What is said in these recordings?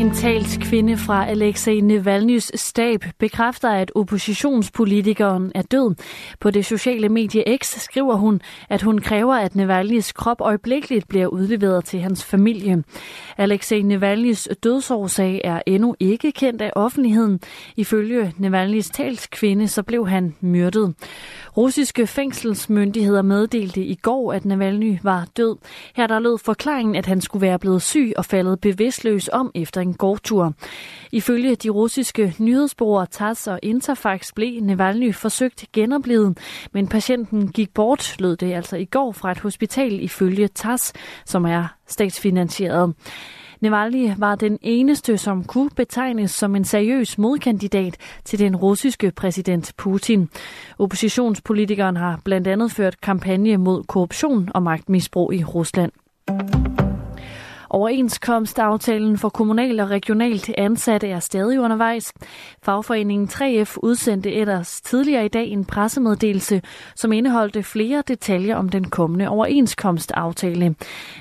En talskvinde fra Alexei Navalny's stab bekræfter, at oppositionspolitikeren er død. På det sociale medie X skriver hun, at hun kræver, at Navalny's krop øjeblikkeligt bliver udleveret til hans familie. Alexei Navalny's dødsårsag er endnu ikke kendt af offentligheden. Ifølge Navalny's talskvinde så blev han myrdet. Russiske fængselsmyndigheder meddelte i går, at Navalny var død. Her der lød forklaringen, at han skulle være blevet syg og faldet bevidstløs om efter en gårdtur. Ifølge de russiske nyhedsbureauer TASS og Interfax blev Navalny forsøgt genoplevet, men patienten gik bort, lød det altså i går fra et hospital ifølge TASS, som er statsfinansieret. Navalny var den eneste, som kunne betegnes som en seriøs modkandidat til den russiske præsident Putin. Oppositionspolitikeren har blandt andet ført kampagne mod korruption og magtmisbrug i Rusland. Overenskomstaftalen for kommunal og regionalt ansatte er stadig undervejs. Fagforeningen 3F udsendte ellers tidligere i dag en pressemeddelelse, som indeholdte flere detaljer om den kommende overenskomstaftale.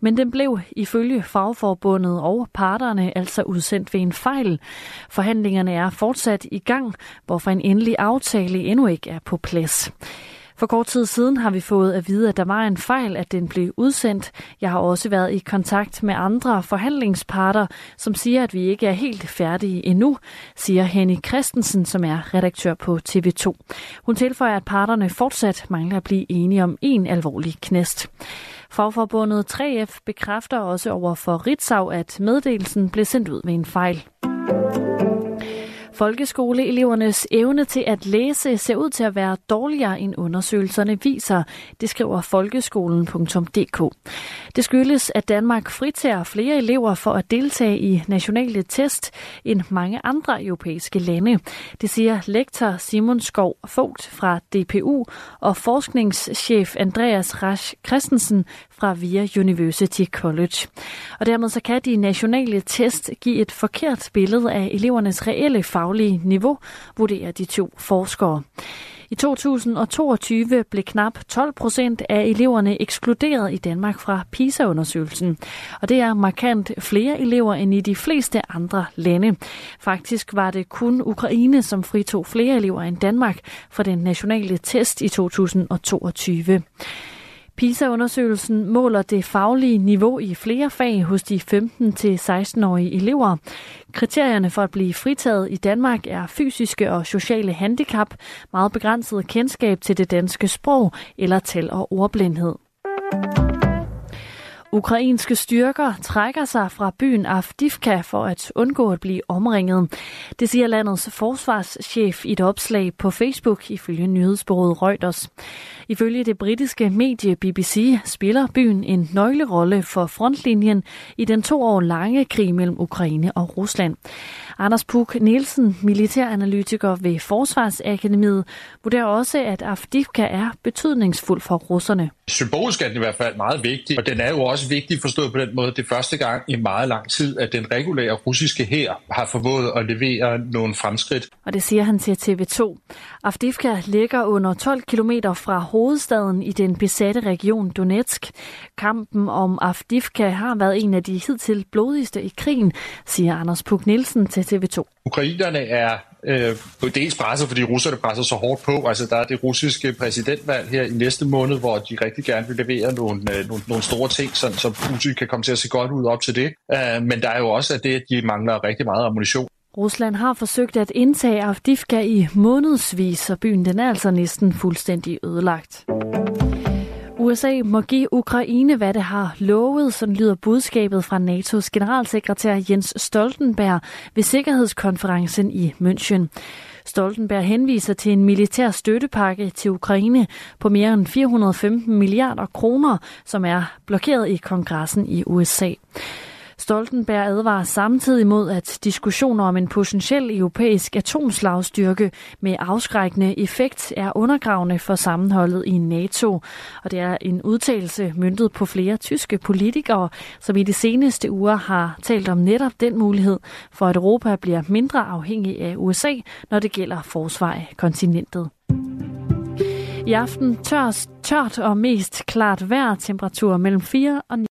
Men den blev ifølge fagforbundet og parterne altså udsendt ved en fejl. Forhandlingerne er fortsat i gang, hvorfor en endelig aftale endnu ikke er på plads. For kort tid siden har vi fået at vide, at der var en fejl, at den blev udsendt. Jeg har også været i kontakt med andre forhandlingsparter, som siger, at vi ikke er helt færdige endnu, siger Henny Christensen, som er redaktør på TV2. Hun tilføjer, at parterne fortsat mangler at blive enige om en alvorlig knæst. Fagforbundet 3F bekræfter også over for Ritzau, at meddelelsen blev sendt ud ved en fejl. Folkeskoleelevernes evne til at læse ser ud til at være dårligere end undersøgelserne viser, det skriver folkeskolen.dk. Det skyldes, at Danmark fritager flere elever for at deltage i nationale test end mange andre europæiske lande. Det siger lektor Simon Skov Fogt fra DPU og forskningschef Andreas Rasch Christensen fra VIA University College. Og dermed så kan de nationale test give et forkert billede af elevernes reelle faglige niveau, vurderer de to forskere. I 2022 blev knap 12 procent af eleverne ekskluderet i Danmark fra PISA-undersøgelsen. Og det er markant flere elever end i de fleste andre lande. Faktisk var det kun Ukraine, som fritog flere elever end Danmark fra den nationale test i 2022. PISA-undersøgelsen måler det faglige niveau i flere fag hos de 15-16-årige elever. Kriterierne for at blive fritaget i Danmark er fysiske og sociale handicap, meget begrænset kendskab til det danske sprog eller tal- og ordblindhed. Ukrainske styrker trækker sig fra byen Avdivka for at undgå at blive omringet. Det siger landets forsvarschef i et opslag på Facebook ifølge nyhedsbureauet Reuters. Ifølge det britiske medie BBC spiller byen en nøglerolle for frontlinjen i den to år lange krig mellem Ukraine og Rusland. Anders Puk Nielsen, militæranalytiker ved Forsvarsakademiet, vurderer også, at Avdivka er betydningsfuld for russerne. Symbolisk er den i hvert fald meget vigtig, og den er jo også vigtig forstået på den måde, det er første gang i meget lang tid, at den regulære russiske her har formået at levere nogle fremskridt. Og det siger han til TV2. Avdivka ligger under 12 km fra hovedstaden i den besatte region Donetsk. Kampen om Avdivka har været en af de hidtil blodigste i krigen, siger Anders Puk Nielsen til TV2. Ukrainerne er øh, på dels presset, fordi russerne presser så hårdt på. Altså, der er det russiske præsidentvalg her i næste måned, hvor de rigtig gerne vil levere nogle, øh, nogle, nogle store ting, så, så Putin kan komme til at se godt ud op til det. Øh, men der er jo også at det, at de mangler rigtig meget ammunition. Rusland har forsøgt at indtage Avdivka i månedsvis, og byen den er altså næsten fuldstændig ødelagt. USA må give Ukraine, hvad det har lovet, sådan lyder budskabet fra NATO's generalsekretær Jens Stoltenberg ved Sikkerhedskonferencen i München. Stoltenberg henviser til en militær støttepakke til Ukraine på mere end 415 milliarder kroner, som er blokeret i kongressen i USA. Stoltenberg advarer samtidig mod, at diskussioner om en potentiel europæisk atomslagstyrke med afskrækkende effekt er undergravende for sammenholdet i NATO. Og det er en udtalelse myndet på flere tyske politikere, som i de seneste uger har talt om netop den mulighed for, at Europa bliver mindre afhængig af USA, når det gælder forsvar af kontinentet. I aften tørs, tørt og mest klart vejr, temperatur mellem 4 og 9